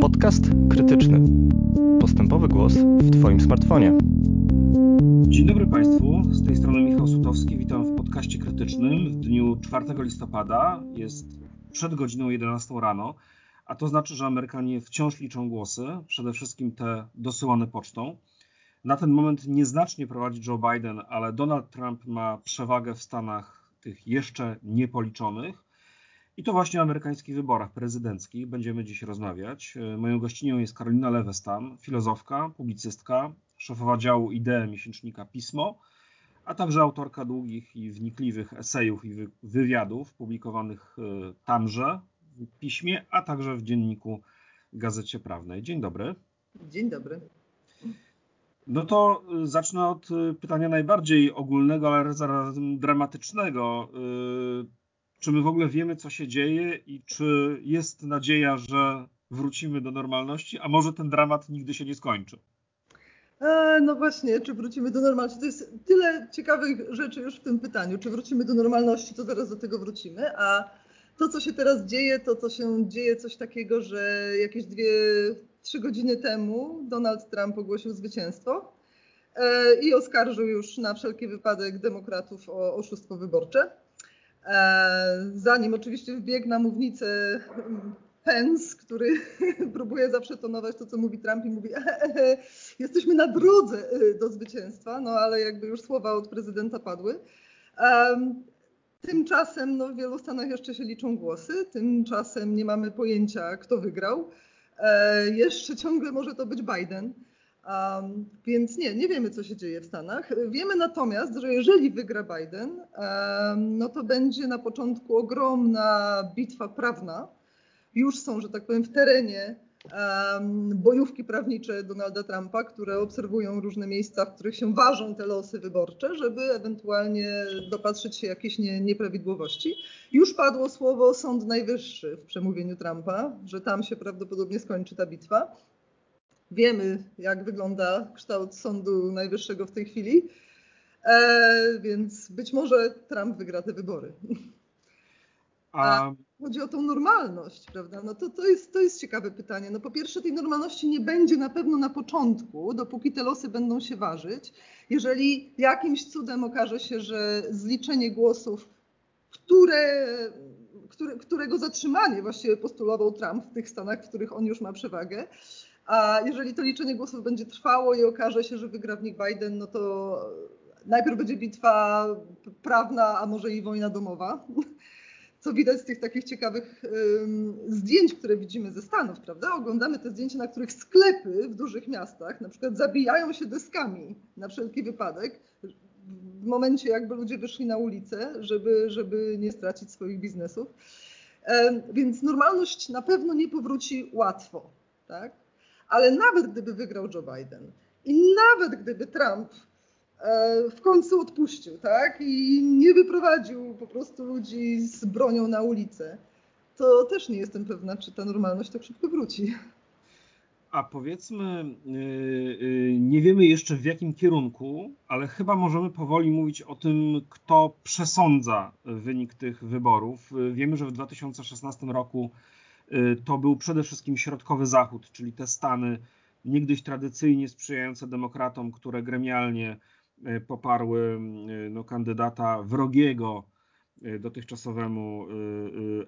Podcast krytyczny. Postępowy głos w Twoim smartfonie. Dzień dobry Państwu, z tej strony Michał Sutowski. Witam w podcaście krytycznym w dniu 4 listopada. Jest przed godziną 11 rano, a to znaczy, że Amerykanie wciąż liczą głosy, przede wszystkim te dosyłane pocztą. Na ten moment nieznacznie prowadzi Joe Biden, ale Donald Trump ma przewagę w Stanach tych jeszcze niepoliczonych. I to właśnie o amerykańskich wyborach prezydenckich będziemy dziś rozmawiać. Moją gościnią jest Karolina Lewestam, filozofka, publicystka, szefowa działu idee miesięcznika Pismo, a także autorka długich i wnikliwych esejów i wywiadów publikowanych e, tamże w piśmie, a także w dzienniku Gazecie Prawnej. Dzień dobry. Dzień dobry. No to y, zacznę od pytania najbardziej ogólnego, ale zarazem dramatycznego. Czy my w ogóle wiemy, co się dzieje i czy jest nadzieja, że wrócimy do normalności, a może ten dramat nigdy się nie skończy? E, no właśnie, czy wrócimy do normalności? To jest tyle ciekawych rzeczy już w tym pytaniu. Czy wrócimy do normalności, to zaraz do tego wrócimy. A to, co się teraz dzieje, to co się dzieje coś takiego, że jakieś dwie, trzy godziny temu Donald Trump ogłosił zwycięstwo e, i oskarżył już na wszelki wypadek demokratów o oszustwo wyborcze. E, zanim oczywiście wbiegł na mównicę mm, Pence, który próbuje zawsze tonować to, co mówi Trump i mówi, e, e, jesteśmy na drodze do zwycięstwa, no ale jakby już słowa od prezydenta padły. Tymczasem no, w wielu stanach jeszcze się liczą głosy, tymczasem nie mamy pojęcia, kto wygrał. E, jeszcze ciągle może to być Biden. Um, więc nie, nie wiemy, co się dzieje w Stanach. Wiemy natomiast, że jeżeli wygra Biden, um, no to będzie na początku ogromna bitwa prawna. Już są, że tak powiem, w terenie bojówki prawnicze Donalda Trumpa, które obserwują różne miejsca, w których się ważą te losy wyborcze, żeby ewentualnie dopatrzyć się jakieś nie, nieprawidłowości. Już padło słowo Sąd Najwyższy w przemówieniu Trumpa, że tam się prawdopodobnie skończy ta bitwa. Wiemy, jak wygląda kształt Sądu Najwyższego w tej chwili, e, więc być może Trump wygra te wybory. A chodzi o tą normalność, prawda? No to, to, jest, to jest ciekawe pytanie. No po pierwsze, tej normalności nie będzie na pewno na początku, dopóki te losy będą się ważyć. Jeżeli jakimś cudem okaże się, że zliczenie głosów, które, które, którego zatrzymanie właściwie postulował Trump w tych stanach, w których on już ma przewagę, a jeżeli to liczenie głosów będzie trwało i okaże się, że wygra w nich Biden, no to najpierw będzie bitwa prawna, a może i wojna domowa co widać z tych takich ciekawych zdjęć, które widzimy ze Stanów, prawda? Oglądamy te zdjęcia, na których sklepy w dużych miastach na przykład zabijają się deskami na wszelki wypadek, w momencie jakby ludzie wyszli na ulicę, żeby, żeby nie stracić swoich biznesów. Więc normalność na pewno nie powróci łatwo, tak? Ale nawet gdyby wygrał Joe Biden i nawet gdyby Trump E, w końcu odpuścił, tak? I nie wyprowadził po prostu ludzi z bronią na ulicę. To też nie jestem pewna, czy ta normalność tak szybko wróci. A powiedzmy, y, y, nie wiemy jeszcze w jakim kierunku, ale chyba możemy powoli mówić o tym, kto przesądza wynik tych wyborów. Wiemy, że w 2016 roku y, to był przede wszystkim środkowy Zachód, czyli te Stany niegdyś tradycyjnie sprzyjające demokratom, które gremialnie E, poparły e, no, kandydata wrogiego dotychczasowemu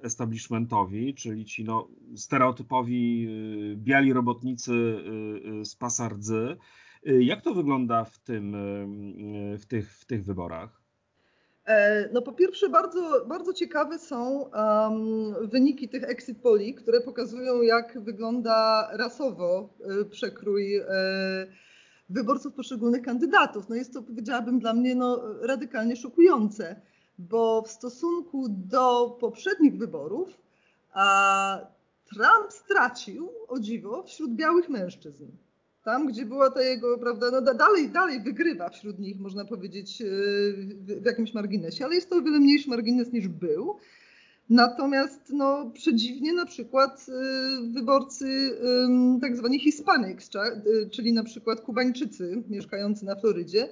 establishmentowi, czyli ci no, stereotypowi biali robotnicy z pasardzy. Jak to wygląda w, tym, w, tych, w tych wyborach? No po pierwsze bardzo, bardzo ciekawe są um, wyniki tych exit poli, które pokazują jak wygląda rasowo przekrój wyborców poszczególnych kandydatów. No jest to, powiedziałabym, dla mnie no, radykalnie szokujące, bo w stosunku do poprzednich wyborów a, Trump stracił, o dziwo, wśród białych mężczyzn. Tam, gdzie była ta jego, prawda, no dalej, dalej wygrywa wśród nich, można powiedzieć, e, w, jakimś marginesie, ale jest to o wiele mniejszy margines niż był. Natomiast no, przedziwnie na przykład y, wyborcy tak zwani Hispanics, y, czyli na przykład Kubańczycy mieszkający na Florydzie,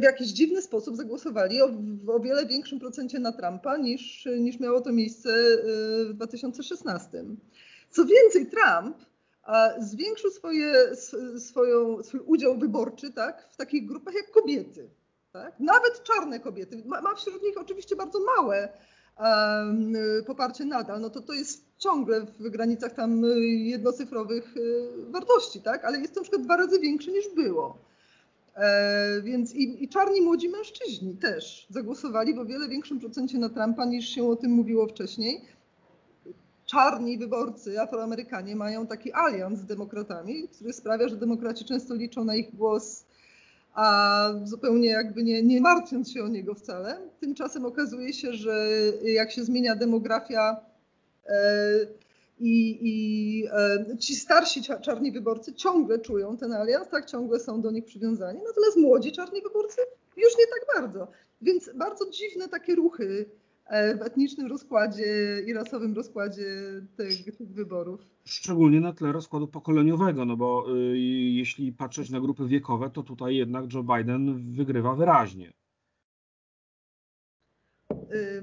w jakiś dziwny sposób zagłosowali o, o wiele większym procencie na Trumpa niż, niż miało to miejsce w 2016. Co więcej, Trump zwiększył swoje, swoją, swój udział wyborczy tak, w takich grupach jak kobiety. Tak? Nawet czarne kobiety. Ma, ma wśród nich oczywiście bardzo małe um, poparcie nadal. No to to jest ciągle w granicach tam jednocyfrowych y, wartości, tak? ale jest to na przykład dwa razy większe niż było. E, więc i, i, czarni młodzi mężczyźni też zagłosowali w o wiele większym procencie na Trumpa niż się o tym mówiło wcześniej czarni wyborcy, Afroamerykanie, mają taki alians z demokratami, który sprawia, że demokraci często liczą na ich głos, a zupełnie jakby nie, nie martwiąc się o niego wcale. Tymczasem okazuje się, że jak się zmienia demografia e, i, e, ci starsi czarni wyborcy ciągle czują ten alians, tak, ciągle są do nich przywiązani, natomiast młodzi czarni wyborcy już nie tak bardzo. Więc bardzo dziwne takie ruchy w etnicznym rozkładzie i rasowym rozkładzie tych, tych, wyborów. Szczególnie na tle rozkładu pokoleniowego, no bo y, jeśli patrzeć na grupy wiekowe, to tutaj jednak Joe Biden wygrywa wyraźnie. Y,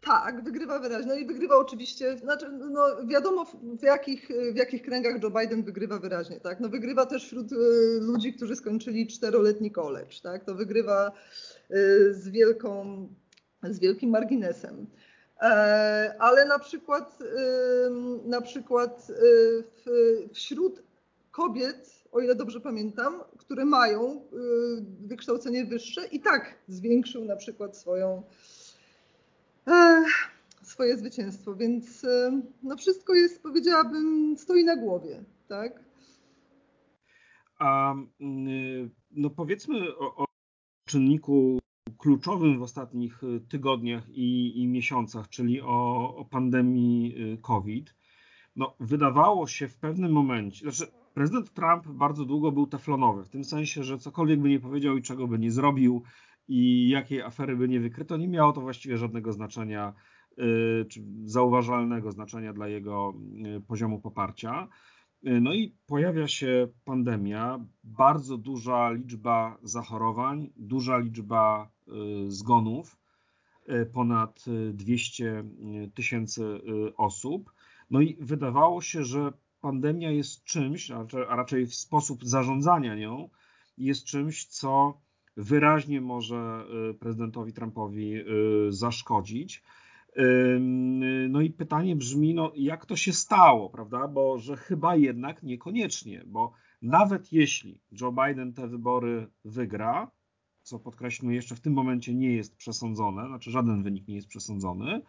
tak, wygrywa wyraźnie. No i wygrywa oczywiście, znaczy, no wiadomo w jakich, w jakich kręgach Joe Biden wygrywa wyraźnie, tak? No wygrywa też wśród y, ludzi, którzy skończyli czteroletni college, tak? To wygrywa y, z wielką z wielkim marginesem. E, ale na przykład, na przykład e, wśród kobiet, o ile dobrze pamiętam, które mają e, wykształcenie wyższe, i tak zwiększył na przykład swoją, swoje zwycięstwo. Więc no wszystko jest, powiedziałabym, stoi na głowie. Tak? A no powiedzmy o, o czynniku kluczowym w ostatnich y, tygodniach i, i miesiącach, czyli o, o, pandemii y, COVID, no, wydawało się w pewnym momencie, znaczy prezydent Trump bardzo długo był teflonowy, w tym sensie, że cokolwiek by nie powiedział i czego by nie zrobił i jakiej afery by nie wykryto, nie miało to właściwie żadnego znaczenia, y, czy zauważalnego znaczenia dla jego poziomu poparcia. No i pojawia się pandemia, bardzo duża liczba zachorowań, duża liczba y, zgonów, y, ponad 200 y, tysięcy osób. No i wydawało się, że pandemia jest czymś, a raczej w sposób zarządzania nią, jest czymś, co wyraźnie może prezydentowi Trumpowi zaszkodzić. No i pytanie brzmi, no jak to się stało, prawda? Bo że chyba jednak niekoniecznie, bo nawet jeśli Joe Biden te wybory wygra, co podkreślmy jeszcze w tym momencie nie jest przesądzone, znaczy żaden wynik nie jest przesądzony,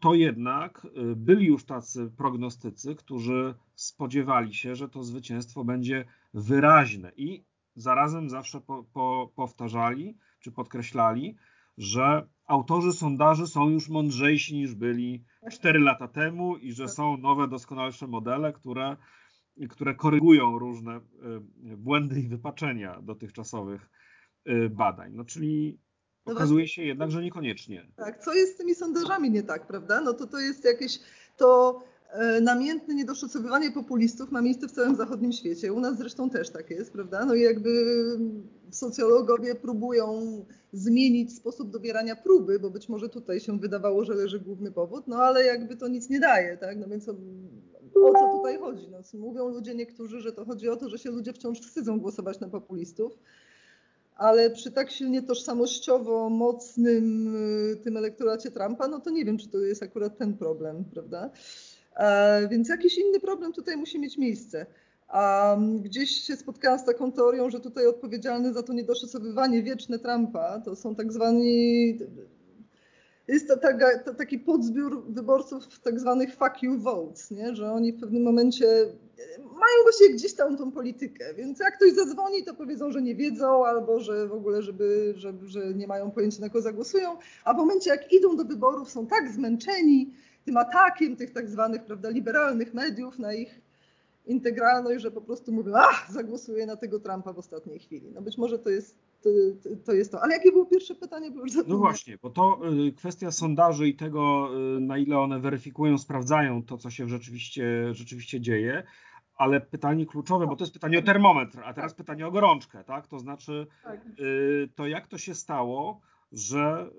to jednak y, byli już tacy prognostycy, którzy spodziewali się, że to zwycięstwo będzie wyraźne i zarazem zawsze po, po, powtarzali czy podkreślali, że autorzy sondaży są już mądrzejsi niż byli 4 lata temu i że są nowe, doskonalsze modele, które, które korygują różne y, błędy i wypaczenia dotychczasowych y, badań. No czyli no okazuje się jednak, że niekoniecznie. Tak, co jest z tymi sondażami nie tak, prawda? No to to jest jakieś to namiętne niedoszacowywanie populistów ma miejsce w całym zachodnim świecie. U nas zresztą też tak jest, prawda? No i jakby socjologowie próbują zmienić sposób dobierania próby, bo być może tutaj się wydawało, że leży główny powód, no ale jakby to nic nie daje, tak? No więc o, o co tutaj chodzi? No, mówią ludzie niektórzy, że to chodzi o to, że się ludzie wciąż wstydzą głosować na populistów ale przy tak silnie tożsamościowo mocnym y, tym elektoracie Trumpa, no to nie wiem, czy to jest akurat ten problem, prawda? E, więc jakiś inny problem tutaj musi mieć miejsce. A gdzieś się spotkałam z taką teorią, że tutaj odpowiedzialny za to niedoszacowywanie wieczne Trumpa to są tak zwani. Jest to, to taki podzbiór wyborców tak zwanych fuck you votes, nie? że oni w pewnym momencie mają właśnie gdzieś tam tą politykę, więc jak ktoś zadzwoni, to powiedzą, że nie wiedzą albo że w ogóle, żeby, żeby, że nie mają pojęcia na kogo zagłosują, a w momencie jak idą do wyborów są tak zmęczeni, tym atakiem tych tak zwanych prawda, liberalnych mediów na ich integralność, że po prostu mówią, ach, zagłosuję na tego Trumpa w ostatniej chwili. No być może to jest to, to jest to. Ale jakie było pierwsze pytanie? Bo już no właśnie, bo to y, kwestia sondaży i tego, y, na ile one weryfikują, sprawdzają to, co się rzeczywiście, rzeczywiście dzieje. ale pytanie kluczowe, bo to jest pytanie o termometr, a teraz pytanie o gorączkę, tak? To znaczy, tak. Y, to jak to się stało, że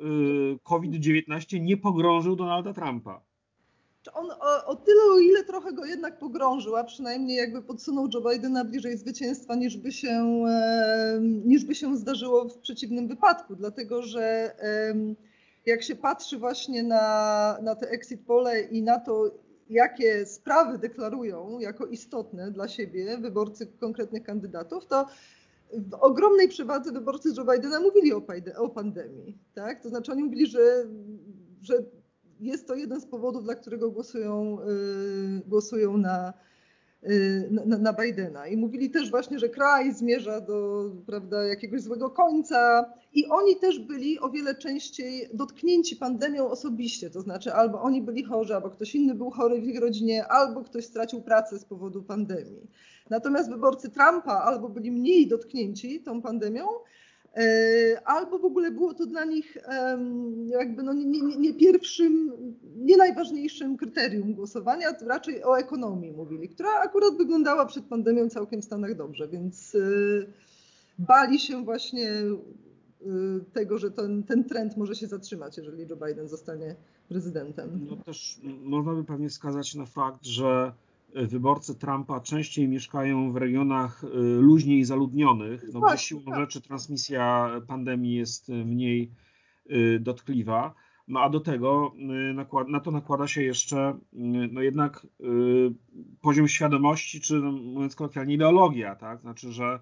y, COVID-19 nie pogrążył Donalda Trumpa? On o, o, tyle, o ile trochę go jednak pogrążył, a przynajmniej jakby podsunął Joe Bidena bliżej zwycięstwa, niż by się, niż by się zdarzyło w przeciwnym wypadku, dlatego że jak się patrzy właśnie na, na te exit pole i na to, jakie sprawy deklarują jako istotne dla siebie wyborcy konkretnych kandydatów, to w ogromnej przewadze wyborcy Joe Bidena mówili o, o pandemii. Tak? To znaczy oni mówili, że, że jest to jeden z powodów, dla którego głosują, yy, głosują na, yy, na, na, Bidena. I mówili też właśnie, że kraj zmierza do prawda, jakiegoś złego końca. I oni też byli o wiele częściej dotknięci pandemią osobiście. To znaczy, albo oni byli chorzy, albo ktoś inny był chory w ich rodzinie, albo ktoś stracił pracę z powodu pandemii. Natomiast wyborcy Trumpa albo byli mniej dotknięci tą pandemią, albo w ogóle było to dla nich jakby no nie, nie, nie, pierwszym, nie najważniejszym kryterium głosowania, to raczej o ekonomii mówili, która akurat wyglądała przed pandemią całkiem w Stanach dobrze, więc e, bali się właśnie e, tego, że ten, ten trend może się zatrzymać, jeżeli Joe Biden zostanie prezydentem. No też można by pewnie wskazać na fakt, że wyborcy Trumpa częściej mieszkają w regionach y, luźniej zaludnionych, no gdzie siłą tak. rzeczy transmisja pandemii jest mniej y, dotkliwa. No a do tego na to nakłada się jeszcze no jednak poziom świadomości, czy no, mówiąc kolokwialnie ideologia, tak? Znaczy, że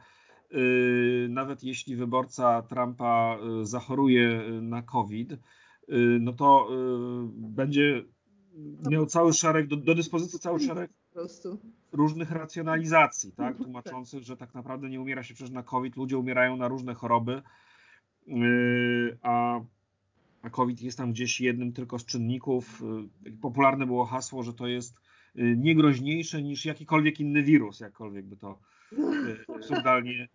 nawet jeśli wyborca Trumpa zachoruje na COVID, no to będzie miał cały szereg, do, do dyspozycji cały szereg różnych racjonalizacji, tak? tłumaczących, że tak naprawdę nie umiera się przecież na COVID, ludzie umierają na różne choroby, yy, a, a COVID jest tam gdzieś jednym tylko z czynników. Yy, popularne było hasło, że to jest yy, niegroźniejsze niż jakikolwiek inny wirus, jakkolwiek by to absurdalnie,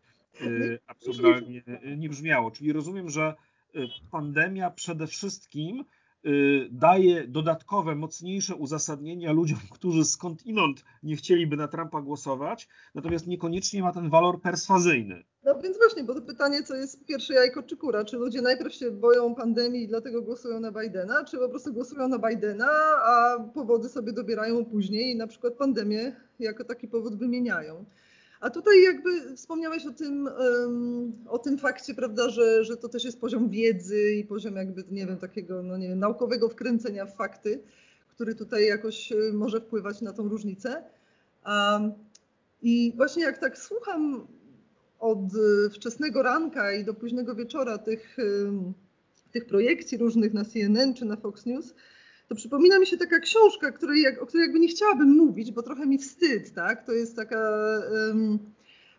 absurdalnie nie brzmiało. Czyli rozumiem, że pandemia przede wszystkim daje dodatkowe, mocniejsze uzasadnienia ludziom, którzy skądinąd nie chcieliby na Trumpa głosować, natomiast niekoniecznie ma ten walor perswazyjny. No więc właśnie, bo to pytanie, co jest pierwsze jajko czy kura? Czy ludzie najpierw się boją pandemii i dlatego głosują na Bidena, czy po prostu głosują na Bidena, a powody sobie dobierają później i na przykład pandemię jako taki powód wymieniają? A tutaj jakby wspomniałeś o tym, o tym fakcie, prawda, że, że to też jest poziom wiedzy i poziom jakby, nie wiem, takiego no nie wiem, naukowego wkręcenia w fakty, który tutaj jakoś y, może wpływać na tą różnicę. I właśnie jak tak słucham od wczesnego ranka i do późnego wieczora tych, tych projekcji różnych na CNN czy na Fox News, to przypomina mi się taka książka, której, o której jakby nie chciałabym mówić, bo trochę mi wstyd, tak? To jest taka,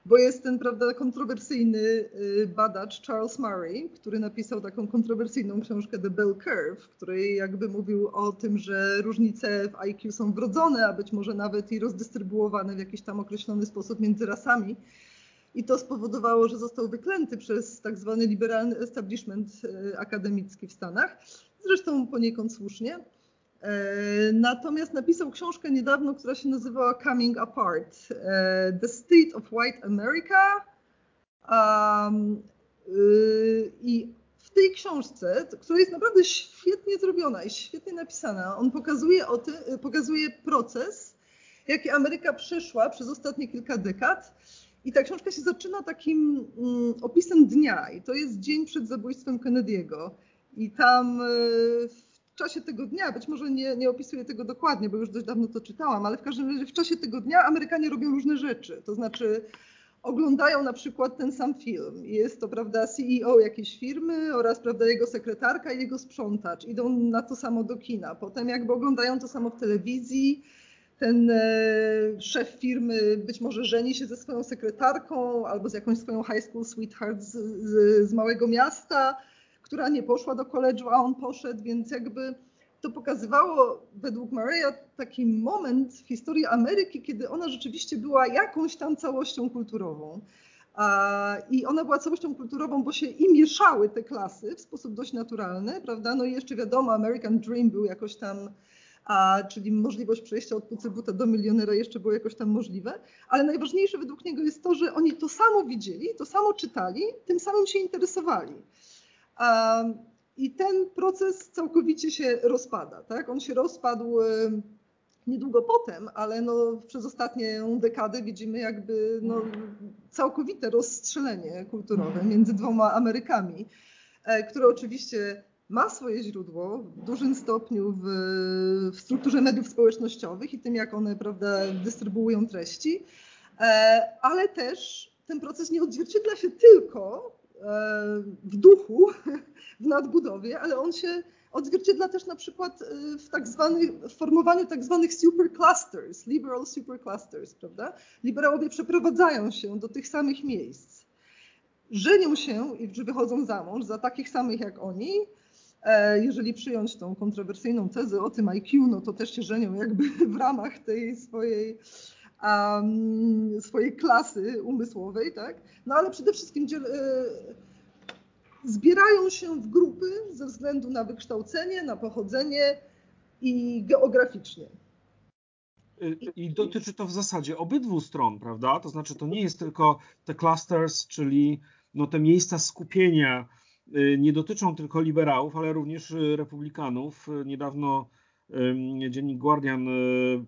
bo jest ten, prawda, kontrowersyjny y, badacz Charles Murray, który napisał taką kontrowersyjną książkę The Bell Curve, w której jakby mówił o tym, że różnice w IQ są wrodzone, a być może nawet i rozdystrybuowane w jakiś tam określony sposób między rasami. I to spowodowało, że został wyklęty przez tak zwany liberalny establishment y, akademicki w Stanach. Zresztą poniekąd słusznie. E, natomiast napisał książkę niedawno, która się nazywała Coming Apart. E, The State of White America. Um, I w tej książce, która jest naprawdę świetnie zrobiona i świetnie napisana, on pokazuje, o pokazuje proces, jaki Ameryka przeszła przez ostatnie kilka dekad. I ta książka się zaczyna takim mm, opisem dnia, i to jest dzień przed zabójstwem Kennedy'ego. I tam czasie tego dnia, być może nie, nie opisuję tego dokładnie, bo już dość dawno to czytałam, ale w każdym razie w czasie tego dnia Amerykanie robią różne rzeczy. To znaczy oglądają na przykład ten sam film. Jest to, prawda, CEO jakiejś firmy oraz, prawda, jego sekretarka i jego sprzątacz. Idą na to samo do kina. Potem jakby oglądają to samo w telewizji. Ten e, szef firmy być może żeni się ze swoją sekretarką albo z jakąś swoją high school sweetheart z, z, z małego miasta która nie poszła do koledżu, a on poszedł, więc jakby to pokazywało według Maria taki moment w historii Ameryki, kiedy ona rzeczywiście była jakąś tam całością kulturową. I ona była całością kulturową, bo się i mieszały te klasy w sposób dość naturalny, prawda? No i jeszcze wiadomo, American Dream był jakoś tam czyli możliwość przejścia od pucybuta do milionera jeszcze było jakoś tam możliwe, ale najważniejsze według niego jest to, że oni to samo widzieli, to samo czytali, tym samym się interesowali. I ten proces całkowicie się rozpada. Tak? On się rozpadł niedługo potem, ale no, przez ostatnią dekadę widzimy jakby no, całkowite rozstrzelenie kulturowe między dwoma Amerykami, e, które oczywiście ma swoje źródło w dużym stopniu w, w strukturze mediów społecznościowych i tym, jak one prawda, dystrybuują treści, e, ale też ten proces nie odzwierciedla się tylko w duchu, w nadbudowie, ale on się odzwierciedla też na przykład y, w, tak zwanych, w formowaniu tak zwanych superclusters, liberal superclusters, prawda? Liberałowie przeprowadzają się do tych samych miejsc, żenią się i wychodzą za mąż za takich samych jak oni. E, jeżeli przyjąć tą kontrowersyjną tezę o tym IQ, no to też się żenią jakby w ramach tej swojej um, swojej klasy umysłowej, tak? No ale przede wszystkim dziel, zbierają się w grupy ze względu na wykształcenie, na pochodzenie i geograficznie. Y, I dotyczy to w zasadzie obydwu stron, prawda? To znaczy, to nie jest tylko te clusters, czyli no te miejsca skupienia, y, nie dotyczą tylko liberałów, ale również y, republikanów. Niedawno dziennik Guardian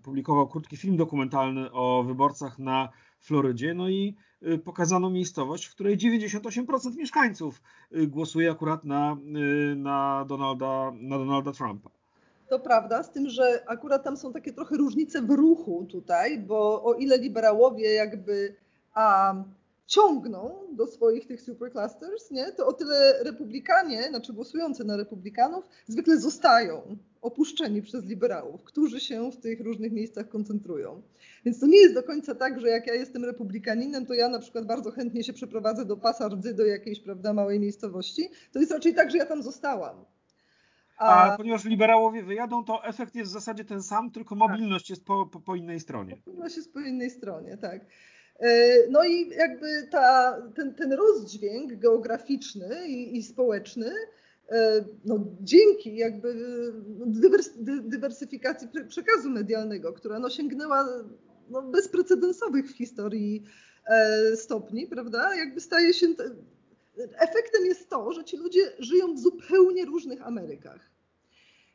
publikował krótki film dokumentalny o wyborcach na Florydzie, no i y, pokazano miejscowość, w której 98% mieszkańców y, głosuje akurat na, y, na, Donalda, na Donalda Trumpa. To prawda, z tym, że akurat tam są takie trochę różnice w ruchu tutaj, bo o ile liberałowie jakby a, ciągną do swoich tych superclusters, nie, to o tyle republikanie, znaczy głosujący na republikanów, zwykle zostają opuszczeni przez liberałów, którzy się w tych różnych miejscach koncentrują. Więc to nie jest do końca tak, że jak ja jestem republikaninem, to ja na przykład bardzo chętnie się przeprowadzę do pasa rdzy, do jakiejś prawda, małej miejscowości. To jest raczej tak, że ja tam zostałam. A, A ponieważ liberałowie wyjadą, to efekt jest w zasadzie ten sam, tylko mobilność tak. jest po, po, po innej stronie. Mobilność jest po innej stronie, tak. E, no i jakby ta, ten, ten rozdźwięk geograficzny i, i społeczny, e, no dzięki jakby dywers, dywersyfikacji przekazu medialnego, która no sięgnęła no bezprecedensowych w historii e, stopni, prawda, jakby staje się, efektem jest to, że ci ludzie żyją w zupełnie różnych Amerykach.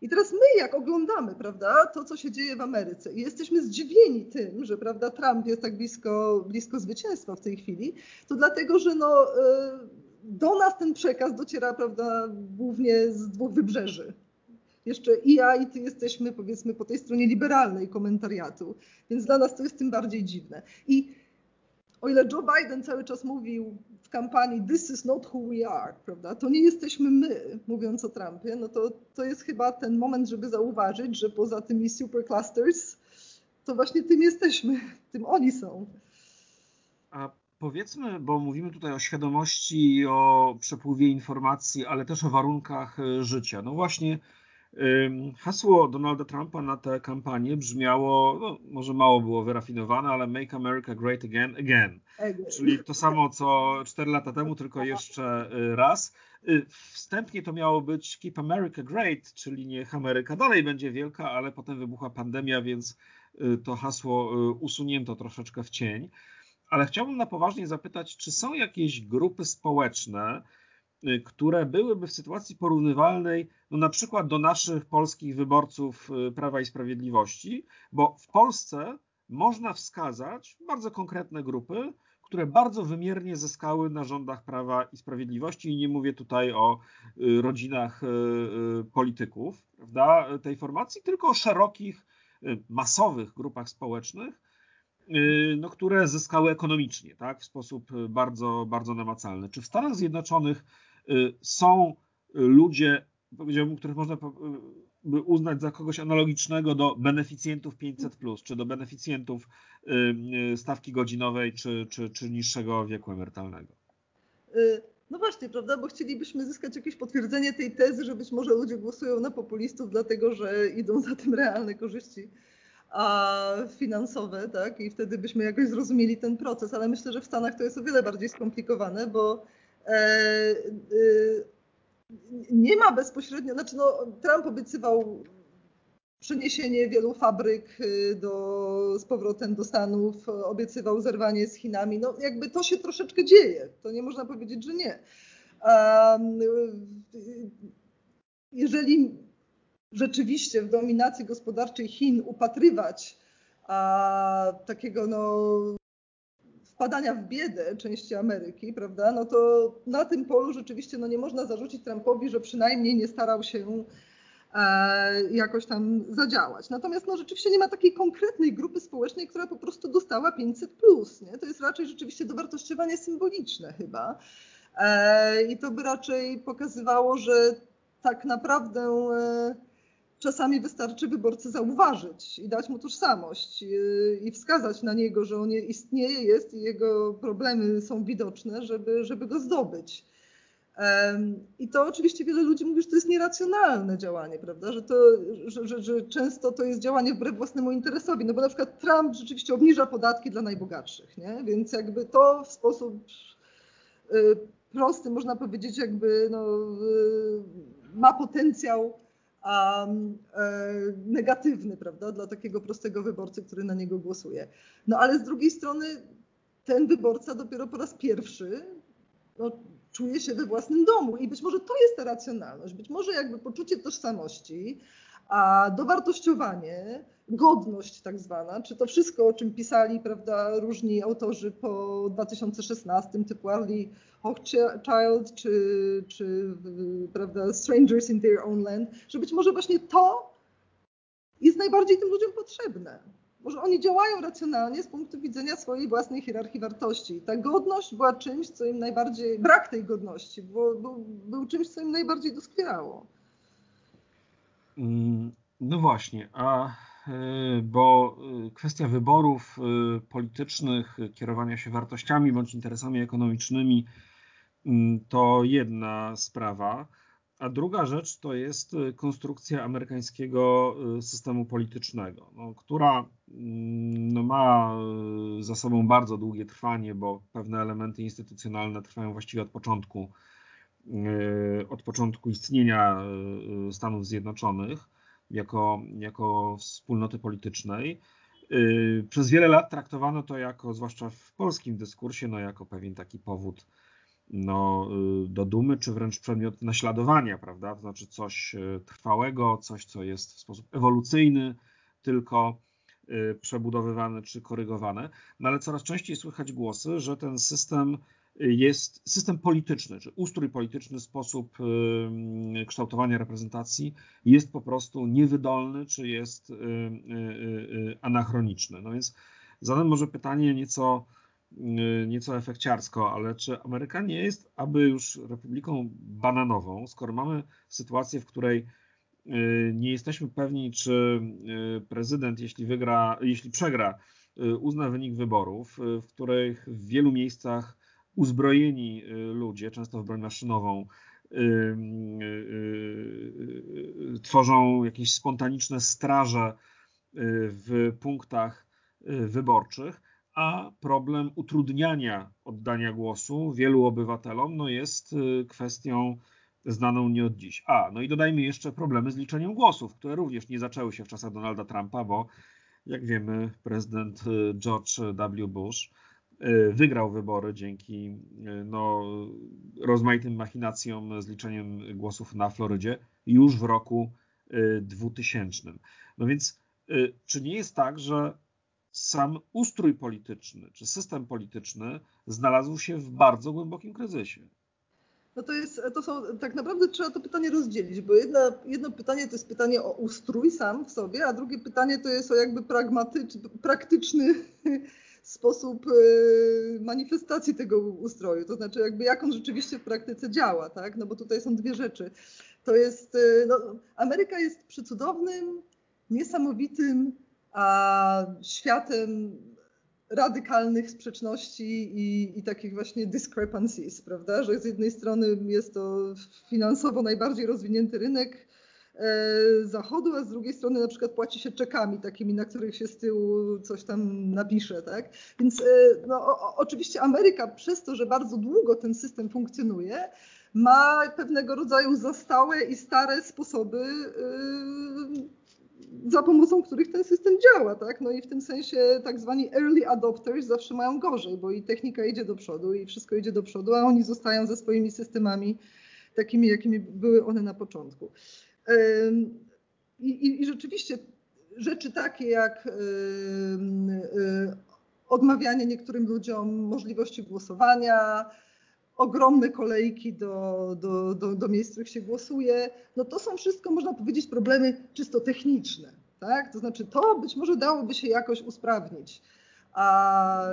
I teraz my, jak oglądamy, prawda, to, co się dzieje w Ameryce i jesteśmy zdziwieni tym, że, prawda, Trump jest tak blisko, blisko zwycięstwa w tej chwili, to dlatego, że no, y, do nas ten przekaz dociera, prawda, głównie z dwóch wybrzeży. Jeszcze i ja, i ty jesteśmy, powiedzmy, po tej stronie liberalnej komentariatu, więc dla nas to jest tym bardziej dziwne. I o ile Joe Biden cały czas mówił w kampanii This is not who we are, prawda? To nie jesteśmy my, mówiąc o Trumpie, no to, to jest chyba ten moment, żeby zauważyć, że poza tymi superclusters, to właśnie tym jesteśmy, tym oni są. A powiedzmy, bo mówimy tutaj o świadomości, o przepływie informacji, ale też o warunkach e, życia. No właśnie Hasło Donalda Trumpa na tę kampanię brzmiało, no, może mało było wyrafinowane, ale Make America Great Again, Again. Czyli to samo co 4 lata temu, tylko jeszcze y, raz. Y, wstępnie to miało być Keep America Great, czyli niech Ameryka dalej będzie wielka, ale potem wybuchła pandemia, więc y, to hasło usunięto troszeczkę w cień. Ale chciałbym na poważnie zapytać, czy są jakieś grupy społeczne, które byłyby w sytuacji porównywalnej no na przykład do naszych polskich wyborców y, Prawa i Sprawiedliwości, bo w Polsce można wskazać bardzo konkretne grupy, które bardzo wymiernie zyskały na rządach Prawa i Sprawiedliwości i nie mówię tutaj o y, rodzinach polityków prawda, tej formacji, tylko o szerokich, masowych grupach społecznych, no, które zyskały ekonomicznie, tak, w sposób bardzo, bardzo namacalny. Czy w Stanach Zjednoczonych Y, są ludzie, powiedziałbym, których można by uznać za kogoś analogicznego do beneficjentów 500, czy do beneficjentów y, y, stawki godzinowej, czy, czy, czy niższego wieku emerytalnego. No właśnie, prawda, bo chcielibyśmy zyskać jakieś potwierdzenie tej tezy, że być może ludzie głosują na populistów, dlatego że idą za tym realne korzyści a finansowe, tak? I wtedy byśmy jakoś zrozumieli ten proces, ale myślę, że w Stanach to jest o wiele bardziej skomplikowane, bo nie ma bezpośrednio, znaczy no, Trump obiecywał przeniesienie wielu fabryk y, do, z powrotem do Stanów, obiecywał zerwanie z Chinami. No jakby to się troszeczkę dzieje, to nie można powiedzieć, że nie. Jeżeli rzeczywiście w dominacji gospodarczej Chin upatrywać takiego no, wpadania w biedę części Ameryki, prawda, no to na tym polu rzeczywiście no, nie można zarzucić Trumpowi, że przynajmniej nie starał się e, jakoś tam zadziałać. Natomiast no, rzeczywiście nie ma takiej konkretnej grupy społecznej, która po prostu dostała 500 plus. Nie? To jest raczej rzeczywiście dowartościowanie symboliczne chyba. E, I to by raczej pokazywało, że tak naprawdę e, czasami wystarczy wyborcy zauważyć i dać mu tożsamość y, i wskazać na niego, że on istnieje, jest i jego problemy są widoczne, żeby, żeby go zdobyć. I to oczywiście wiele ludzi mówi, że to jest nieracjonalne działanie, prawda? Że, to, że, że, że, często to jest działanie wbrew własnemu interesowi. No bo na przykład Trump rzeczywiście obniża podatki dla najbogatszych, nie? Więc jakby to w sposób y, prosty, można powiedzieć, jakby no, y, ma potencjał um, negatywny, prawda, dla takiego prostego wyborcy, który na niego głosuje. No ale z drugiej strony ten wyborca dopiero po raz pierwszy no, czuje się we własnym domu i być może to jest ta racjonalność, być może jakby poczucie tożsamości, a dowartościowanie, godność tak zwana, czy to wszystko, o czym pisali prawda, różni autorzy po 2016, typu Arlie Hochschild, czy, czy prawda, Strangers in Their Own Land, że być może właśnie to jest najbardziej tym ludziom potrzebne. Może oni działają racjonalnie z punktu widzenia swojej własnej hierarchii wartości. Ta godność była czymś, co im najbardziej, brak tej godności, bo, był, był czymś, co im najbardziej doskwierało. Mm, no właśnie, a bo y, kwestia wyborów y, politycznych, kierowania się wartościami bądź interesami ekonomicznymi mm, to jedna sprawa, a druga rzecz to jest konstrukcja amerykańskiego systemu politycznego, no, która mm, no, ma za sobą bardzo długie trwanie, bo pewne elementy instytucjonalne trwają właściwie od początku E, od początku istnienia e, Stanów Zjednoczonych jako, jako wspólnoty politycznej. E, przez wiele lat traktowano to jako, zwłaszcza w polskim dyskursie, no jako pewien taki powód no, do dumy, czy wręcz przedmiot naśladowania, prawda? To znaczy coś trwałego, coś, co jest w sposób ewolucyjny, tylko przebudowywany czy korygowany. No ale coraz częściej słychać głosy, że ten system jest system polityczny, czy ustrój polityczny, sposób y, kształtowania reprezentacji jest po prostu niewydolny, czy jest y, y, anachroniczny. No więc zadam może pytanie nieco, nieco efekciarsko, ale czy Ameryka nie jest aby już republiką bananową, skoro mamy sytuację, w której nie jesteśmy pewni, czy prezydent, jeśli wygra, jeśli przegra, uzna wynik wyborów, w których w wielu miejscach uzbrojeni y, ludzie, często w broń maszynową, y, y, tworzą jakieś spontaniczne straże w punktach wyborczych, a problem utrudniania oddania głosu wielu obywatelom no jest kwestią znaną nie od dziś. A, no i dodajmy jeszcze problemy z liczeniem głosów, które również nie zaczęły się w czasach Donalda Trumpa, bo jak wiemy, prezydent George W. Bush wygrał wybory dzięki e, no, rozmaitym machinacjom z liczeniem głosów na Florydzie już w roku 2000. E, no więc, czy nie jest tak, że sam ustrój polityczny, czy system polityczny znalazł się w bardzo głębokim kryzysie? No to jest, to są, tak naprawdę trzeba to pytanie rozdzielić, bo jedno, jedno pytanie to jest pytanie o ustrój sam w sobie, a drugie pytanie to jest o jakby pragmatyczny, praktyczny sposób y, manifestacji tego ustroju, to znaczy jakby jak on rzeczywiście w praktyce działa, tak? No bo tutaj są dwie rzeczy. To jest, y, no, Ameryka jest przecudownym, niesamowitym a światem radykalnych sprzeczności i, i, takich właśnie discrepancies, prawda? Że z jednej strony jest to finansowo najbardziej rozwinięty rynek, zachodu, a z drugiej strony na przykład płaci się czekami takimi, na których się z tyłu coś tam napisze, tak? Więc e, no, o, oczywiście Ameryka przez to, że bardzo długo ten system funkcjonuje, ma pewnego rodzaju zastałe i stare sposoby za pomocą których ten system działa, tak? No i w tym sensie tak zwani early adopters zawsze mają gorzej, bo i technika idzie do przodu i wszystko idzie do przodu, a oni zostają ze swoimi systemami takimi, jakimi były one na początku. I, i, i rzeczywiście rzeczy takie jak odmawianie niektórym ludziom możliwości głosowania, ogromne kolejki do, do, do, do miejsc, w których się głosuje. No to są wszystko, można powiedzieć, problemy czysto techniczne. Tak? To znaczy, to być może dałoby się jakoś usprawnić. A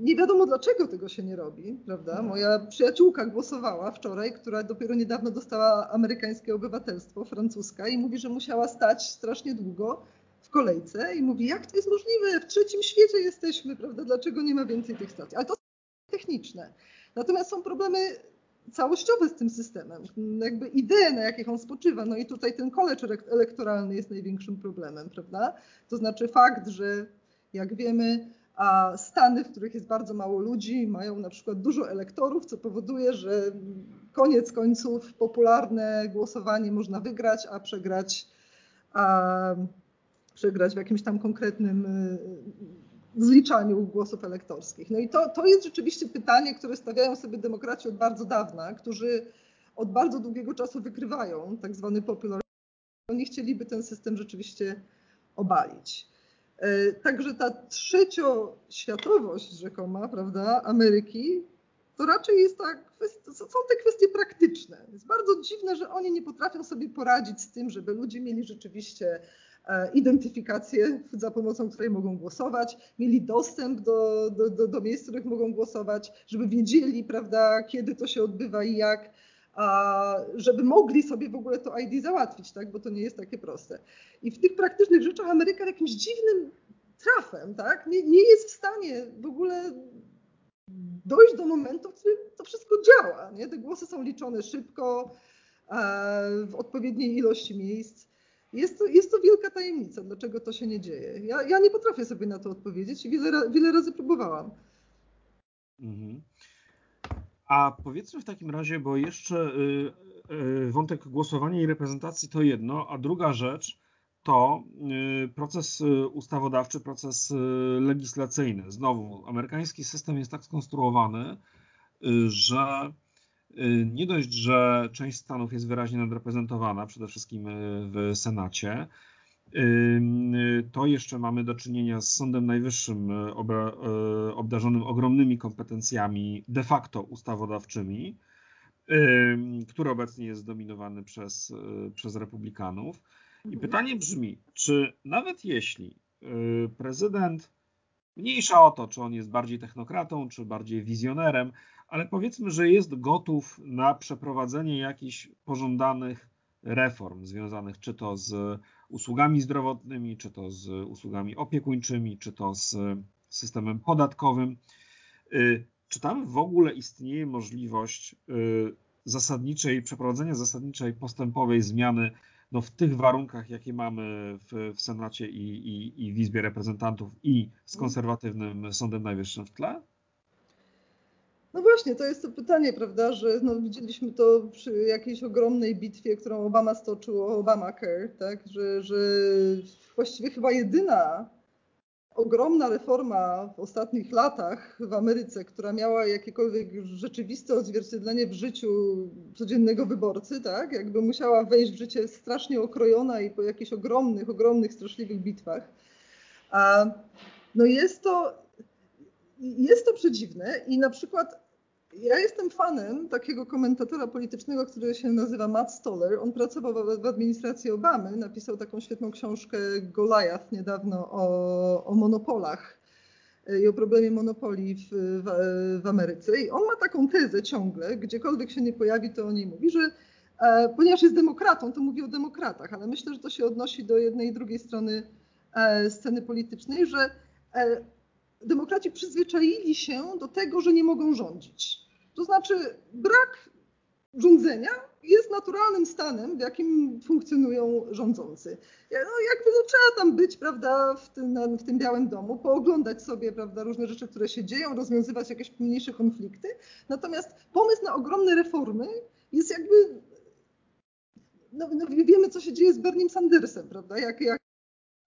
nie wiadomo, dlaczego tego się nie robi, prawda? Moja przyjaciółka głosowała wczoraj, która dopiero niedawno dostała amerykańskie obywatelstwo, francuska, i mówi, że musiała stać strasznie długo w kolejce i mówi, jak to jest możliwe, w trzecim świecie jesteśmy, prawda? Dlaczego nie ma więcej tych stacji? Ale to są techniczne. Natomiast są problemy całościowe z tym systemem, jakby idee, na jakich on spoczywa. No i tutaj ten college elektoralny jest największym problemem, prawda? To znaczy fakt, że jak wiemy, a Stany, w których jest bardzo mało ludzi, mają na przykład dużo elektorów, co powoduje, że koniec końców popularne głosowanie można wygrać, a przegrać, a przegrać w jakimś tam konkretnym zliczaniu głosów elektorskich. No i to, to jest rzeczywiście pytanie, które stawiają sobie demokraci od bardzo dawna, którzy od bardzo długiego czasu wykrywają tak zwany popular. Oni chcieliby ten system rzeczywiście obalić. E, także ta trzecioświatowość rzekoma, prawda, Ameryki, to raczej jest tak, są te kwestie praktyczne. Jest bardzo dziwne, że oni nie potrafią sobie poradzić z tym, żeby ludzie mieli rzeczywiście E, identyfikację, za pomocą której mogą głosować, mieli dostęp do, do, do, do miejsc, w których mogą głosować, żeby wiedzieli, prawda, kiedy to się odbywa i jak, żeby mogli sobie w ogóle to ID załatwić, tak, bo to nie jest takie proste. I w tych praktycznych rzeczach Ameryka jakimś dziwnym trafem, tak, nie, nie jest w stanie w ogóle dojść do momentu, w którym to wszystko działa. Nie? Te głosy są liczone szybko, e, w odpowiedniej ilości miejsc. Jest to, jest to wielka tajemnica, dlaczego to się nie dzieje. Ja, ja nie potrafię sobie na to odpowiedzieć i wiele, wiele razy próbowałam. Mhm. A powiedzmy w takim razie, bo jeszcze y, y, wątek głosowania i reprezentacji to jedno, a druga rzecz to y, proces ustawodawczy, proces legislacyjny. Znowu, amerykański system jest tak skonstruowany, że nie dość, że część stanów jest wyraźnie nadreprezentowana, przede wszystkim w Senacie, to jeszcze mamy do czynienia z Sądem Najwyższym obdarzonym ogromnymi kompetencjami de facto ustawodawczymi, który obecnie jest zdominowany przez, przez republikanów. I mhm. pytanie brzmi, czy nawet jeśli prezydent, mniejsza o to, czy on jest bardziej technokratą, czy bardziej wizjonerem, ale powiedzmy, że jest gotów na przeprowadzenie jakichś pożądanych reform związanych czy to z usługami zdrowotnymi, czy to z usługami opiekuńczymi, czy to z systemem podatkowym. Y, czy tam w ogóle istnieje możliwość y, zasadniczej, przeprowadzenia zasadniczej postępowej zmiany no, w tych warunkach, jakie mamy w, w Senacie i, i, i w Izbie Reprezentantów i z konserwatywnym Sądem Najwyższym w tle? No właśnie, to jest to pytanie, prawda, że no, widzieliśmy to przy jakiejś ogromnej bitwie, którą Obama stoczył o Obamacare, tak, że, że właściwie chyba jedyna ogromna reforma w ostatnich latach w Ameryce, która miała jakiekolwiek rzeczywiste odzwierciedlenie w życiu codziennego wyborcy, tak, jakby musiała wejść w życie strasznie okrojona i po jakichś ogromnych, ogromnych, straszliwych bitwach. A, no jest to jest to przedziwne i na przykład ja jestem fanem takiego komentatora politycznego, który się nazywa Matt Stoller. On pracował w administracji Obamy, napisał taką świetną książkę Goliath niedawno o, o monopolach i o problemie monopolii w, w, w, Ameryce. I on ma taką tezę ciągle, gdziekolwiek się nie pojawi, to o niej mówi, że e, ponieważ jest demokratą, to mówi o demokratach, ale myślę, że to się odnosi do jednej i drugiej strony e, sceny politycznej, że e, demokraci przyzwyczaili się do tego, że nie mogą rządzić. To znaczy brak rządzenia jest naturalnym stanem, w jakim funkcjonują rządzący. No, jakby no, trzeba tam być, prawda, w tym, w tym białym domu, pooglądać sobie, prawda, różne rzeczy, które się dzieją, rozwiązywać jakieś mniejsze konflikty. Natomiast pomysł na ogromne reformy jest jakby no, no, wiemy, co się dzieje z Bernie Sandersem, prawda? Jak, jak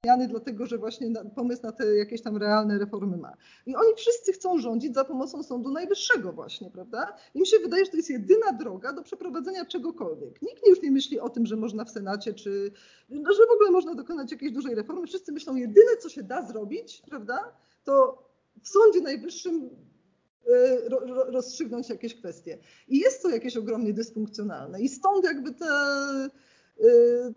zmiany, dlatego że właśnie pomysł na te jakieś tam realne reformy ma. I oni wszyscy chcą rządzić za pomocą Sądu Najwyższego właśnie, prawda? Im się wydaje, że to jest jedyna droga do przeprowadzenia czegokolwiek. Nikt już nie myśli o tym, że można w Senacie, czy no, że w ogóle można dokonać jakiejś dużej reformy. Wszyscy myślą, jedyne co się da zrobić, prawda, to w Sądzie Najwyższym y, rozstrzygnąć jakieś kwestie. I jest to jakieś ogromnie dysfunkcjonalne. I stąd jakby te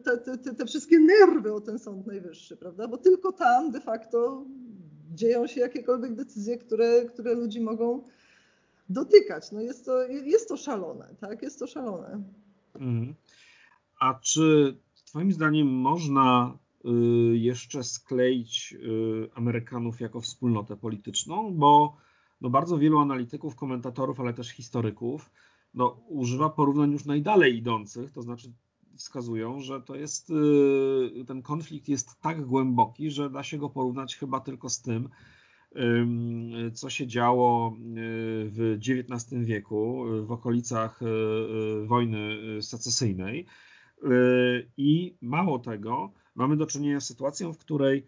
te, te, te, wszystkie nerwy o ten Sąd Najwyższy, prawda? Bo tylko tam de facto dzieją się jakiekolwiek decyzje, które, które ludzi mogą dotykać. No jest, to, jest to szalone, tak? Jest to szalone. Mhm. A czy Twoim zdaniem można y, jeszcze skleić y, Amerykanów jako wspólnotę polityczną? Bo no bardzo wielu analityków, komentatorów, ale też historyków no, używa porównań już najdalej idących, to znaczy wskazują, że to jest, y, ten konflikt jest tak głęboki, że da się go porównać chyba tylko z tym, co się działo y, w XIX wieku w okolicach y, wojny secesyjnej. I mało tego, mamy do czynienia z sytuacją, w której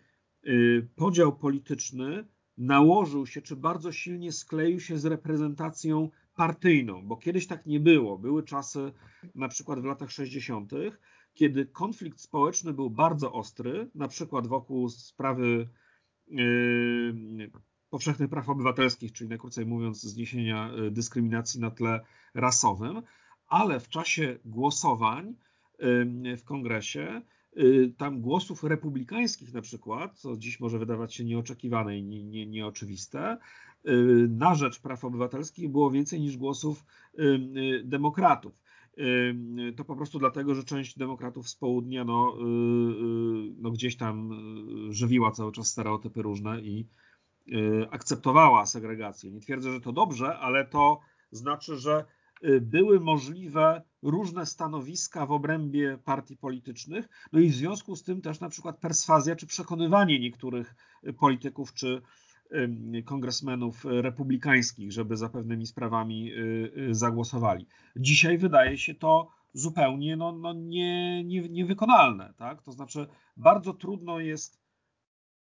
podział polityczny nałożył się, czy bardzo silnie skleił się z reprezentacją partyjną, bo kiedyś tak nie było. Były czasy, na przykład w latach 60., kiedy konflikt społeczny był bardzo ostry, na przykład wokół sprawy yy, powszechnych praw obywatelskich, czyli najkrócej mówiąc zniesienia yy, dyskryminacji na tle rasowym, ale w czasie głosowań yy, w kongresie Y, tam głosów republikańskich na przykład, co dziś może wydawać się nieoczekiwane i nie, nie, nieoczywiste, na rzecz praw obywatelskich było więcej niż głosów y, demokratów. To po prostu dlatego, że część demokratów z południa no, no gdzieś tam żywiła cały czas stereotypy różne i akceptowała segregację. Nie twierdzę, że to dobrze, ale to znaczy, że Y, były możliwe różne stanowiska w obrębie partii politycznych, no i w związku z tym też na przykład perswazja czy przekonywanie niektórych polityków czy kongresmenów republikańskich, żeby za pewnymi sprawami y, y, zagłosowali. Dzisiaj wydaje się to zupełnie no, no nie, nie, niewykonalne. Tak? To znaczy bardzo trudno jest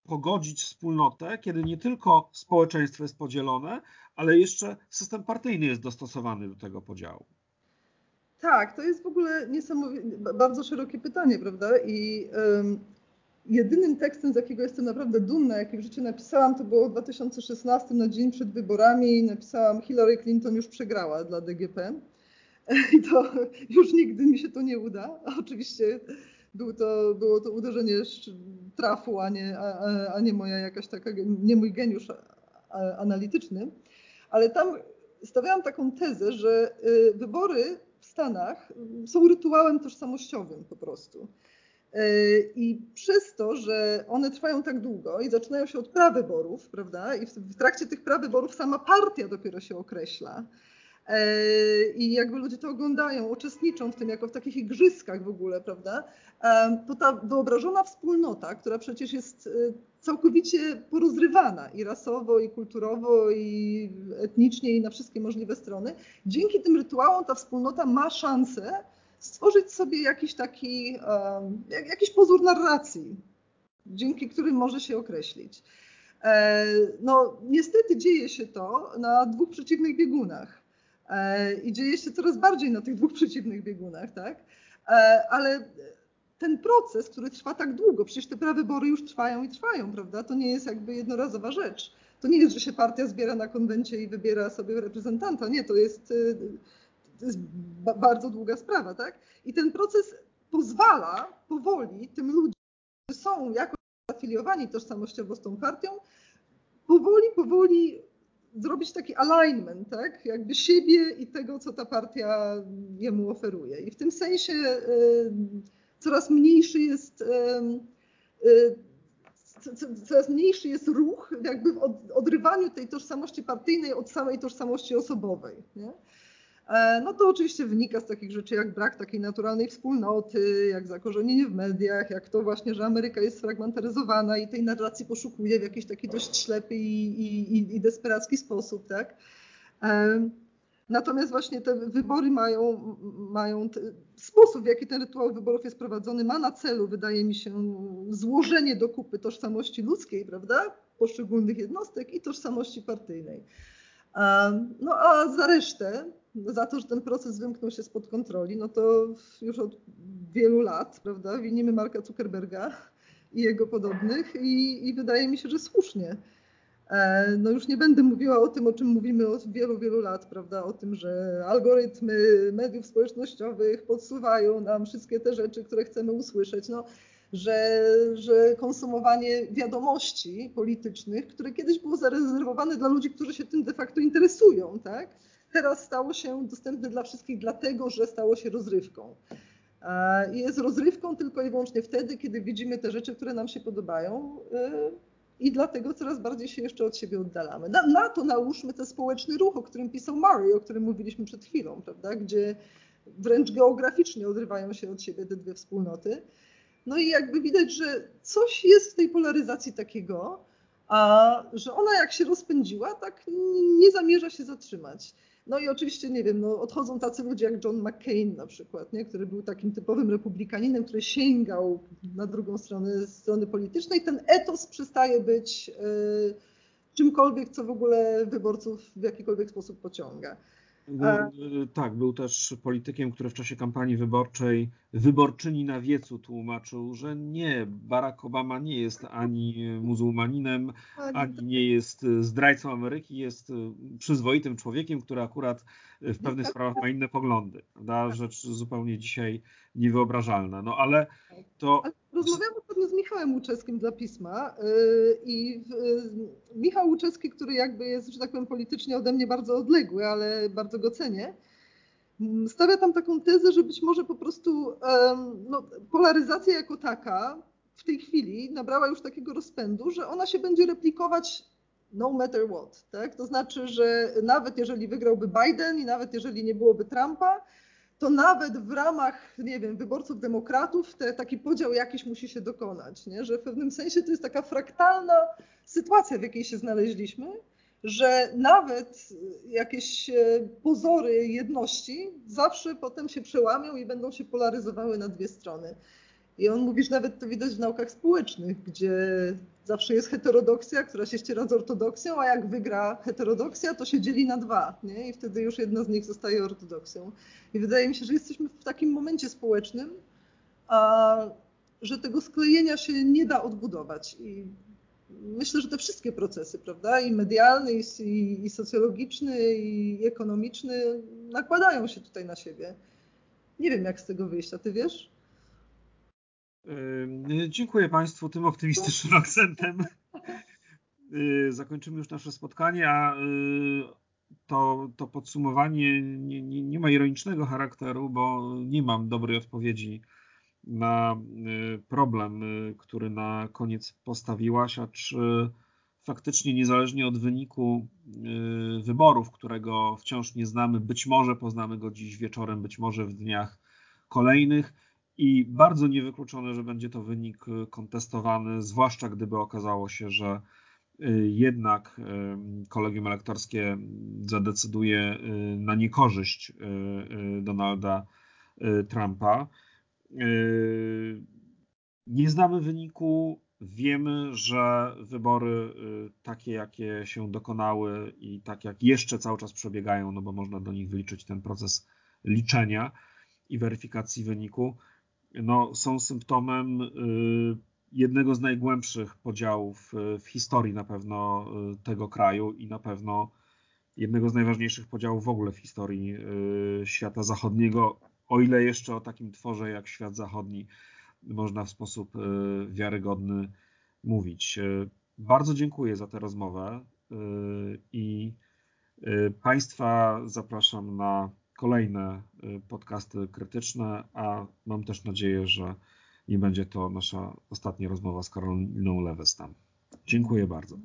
pogodzić wspólnotę, kiedy nie tylko społeczeństwo jest podzielone, ale jeszcze system partyjny jest dostosowany do tego podziału. Tak, to jest w ogóle niesamowite, bardzo szerokie pytanie, prawda? I jedynym tekstem, z jakiego jestem naprawdę dumna, jaki w życiu napisałam, to było w 2016 na dzień przed wyborami. Napisałam Hillary Clinton już przegrała dla DGP. I to już nigdy mi się to nie uda. Oczywiście był to, było to uderzenie trafu, a nie, a, a nie moja jakaś taka, nie mój geniusz analityczny. Ale tam stawiałam taką tezę, że y, wybory w Stanach są rytuałem tożsamościowym po prostu. Y, I przez to, że one trwają tak długo i zaczynają się od prawyborów, prawda? I w trakcie tych prawyborów sama partia dopiero się określa. E, i jakby ludzie to oglądają, uczestniczą w tym jako w takich igrzyskach w ogóle, prawda? E, to ta wyobrażona wspólnota, która przecież jest e, całkowicie porozrywana i rasowo, i kulturowo, i etnicznie, i na wszystkie możliwe strony, dzięki tym rytuałom ta wspólnota ma szansę stworzyć sobie jakiś taki, jakiś pozór narracji, dzięki którym może się określić. No, niestety dzieje się to na dwóch przeciwnych biegunach. E, i dzieje się coraz bardziej na tych dwóch przeciwnych biegunach, tak? E, ale ten proces, który trwa tak długo, przecież te prawybory już trwają i trwają, prawda? To nie jest jakby jednorazowa rzecz. To nie jest, że się partia zbiera na konwencie i wybiera sobie reprezentanta. Nie, to jest, y, to jest bardzo długa sprawa, tak? I ten proces pozwala powoli tym ludziom, którzy są jakoś afiliowani tożsamościowo z tą partią, powoli, powoli zrobić taki alignment, tak? jakby siebie i tego, co ta partia jemu oferuje. I w tym sensie y, coraz mniejszy jest y, coraz mniejszy jest ruch jakby w odrywaniu tej tożsamości partyjnej od samej tożsamości osobowej. Nie? E, no to oczywiście wynika z takich rzeczy jak brak takiej naturalnej wspólnoty, jak zakorzenienie w mediach, jak to właśnie, że Ameryka jest sfragmentaryzowana i tej narracji poszukuje w jakiś taki dość ślepy i, i, i desperacki sposób, tak? E, Natomiast właśnie te wybory mają, mają te, sposób, w jaki ten rytuał wyborów jest prowadzony, ma na celu, wydaje mi się, złożenie do kupy tożsamości ludzkiej, prawda, poszczególnych jednostek i tożsamości partyjnej. No a za resztę, za to, że ten proces wymknął się spod kontroli, no to już od wielu lat, prawda, winimy Marka Zuckerberga i jego podobnych i, i wydaje mi się, że słusznie. E, no już nie będę mówiła o tym, o czym mówimy od wielu, wielu lat, prawda? O tym, że algorytmy mediów społecznościowych podsuwają nam wszystkie te rzeczy, które chcemy usłyszeć. No, że, że konsumowanie wiadomości politycznych, które kiedyś było zarezerwowane dla ludzi, którzy się tym de facto interesują, tak? Teraz stało się dostępne dla wszystkich, dlatego że stało się rozrywką. E, jest rozrywką tylko i wyłącznie wtedy, kiedy widzimy te rzeczy, które nam się podobają e, i dlatego coraz bardziej się jeszcze od siebie oddalamy. Na, na, to nałóżmy ten społeczny ruch, o którym pisał Murray, o którym mówiliśmy przed chwilą, prawda? gdzie wręcz geograficznie odrywają się od siebie te dwie wspólnoty. No i jakby widać, że coś jest w tej polaryzacji takiego, a że ona jak się rozpędziła, tak nie zamierza się zatrzymać. No i oczywiście, nie wiem, no, odchodzą tacy ludzie jak John McCain na przykład, nie? który był takim typowym republikaninem, który sięgał na drugą stronę strony politycznej. Ten etos przestaje być y, czymkolwiek, co w ogóle wyborców w jakikolwiek sposób pociąga. Był, y, tak, był też politykiem, który w czasie kampanii wyborczej wyborczyni na wiecu tłumaczył, że nie, Barack Obama nie jest ani muzułmaninem, ani nie jest zdrajcą Ameryki, jest przyzwoitym człowiekiem, który akurat w pewnych sprawach ma inne poglądy. Prawda? Rzecz zupełnie dzisiaj niewyobrażalna. No ale to. Rozmawiałam ostatnio z Michałem Łuczewskim dla pisma y, i Michał Łuczewski, który jakby jest, że tak powiem, politycznie ode mnie bardzo odległy, ale bardzo go cenię Mm, stawia tam taką tezę, że być może po prostu no, polaryzacja jako taka w tej chwili nabrała już takiego rozpędu, że ona się będzie replikować no matter what. Tak? To znaczy, że nawet jeżeli wygrałby Biden i nawet jeżeli nie byłoby Trumpa, to nawet w ramach, nie wiem, wyborców demokratów te, taki podział jakiś musi się dokonać, nie? że w pewnym sensie to jest taka fraktalna sytuacja, w jakiej się znaleźliśmy że nawet jakieś e, pozory jedności zawsze potem się przełamią i będą się polaryzowały na dwie strony. I on mówi, że nawet to widać w naukach społecznych, gdzie zawsze jest heterodoksja, która się ściera z ortodoksją, a jak wygra heterodoksja, to się dzieli na dwa, nie? i wtedy już jedna z nich zostaje ortodoksją. I wydaje mi się, że jesteśmy w takim momencie społecznym, a że tego sklejenia się nie da odbudować. I myślę, że te wszystkie procesy, prawda, i medialny, i, i socjologiczny, i ekonomiczny, nakładają się tutaj na siebie. Nie wiem, jak z tego wyjść, a ty wiesz? Dziękuję Państwu tym optymistycznym akcentem. Yy, zakończymy już nasze spotkanie, a yy, to, to podsumowanie nie, nie, nie ma ironicznego charakteru, bo nie mam dobrej odpowiedzi na y, problem, który na koniec postawiłaś, a czy faktycznie niezależnie od wyniku wyborów, którego wciąż nie znamy, być może poznamy go dziś wieczorem, być może w dniach kolejnych i bardzo niewykluczone, że będzie to wynik kontestowany, zwłaszcza gdyby okazało się, że jednak kolegium elektorskie zadecyduje na niekorzyść Donalda Trumpa. Nie znamy wyniku. Wiemy, że wybory takie, jakie się dokonały i tak jak jeszcze cały czas przebiegają, no bo można do nich wyliczyć ten proces liczenia i weryfikacji wyniku, no, są symptomem yy, jednego z najgłębszych podziałów w historii na pewno tego kraju i na pewno jednego z najważniejszych podziałów w ogóle w historii świata zachodniego, o ile jeszcze o takim tworze jak świat zachodni można w sposób wiarygodny mówić. Bardzo dziękuję za tę rozmowę i Państwa zapraszam na kolejne podcasty krytyczne, a mam też nadzieję, że nie będzie to nasza ostatnia rozmowa z Karoliną Lewestam. Dziękuję bardzo.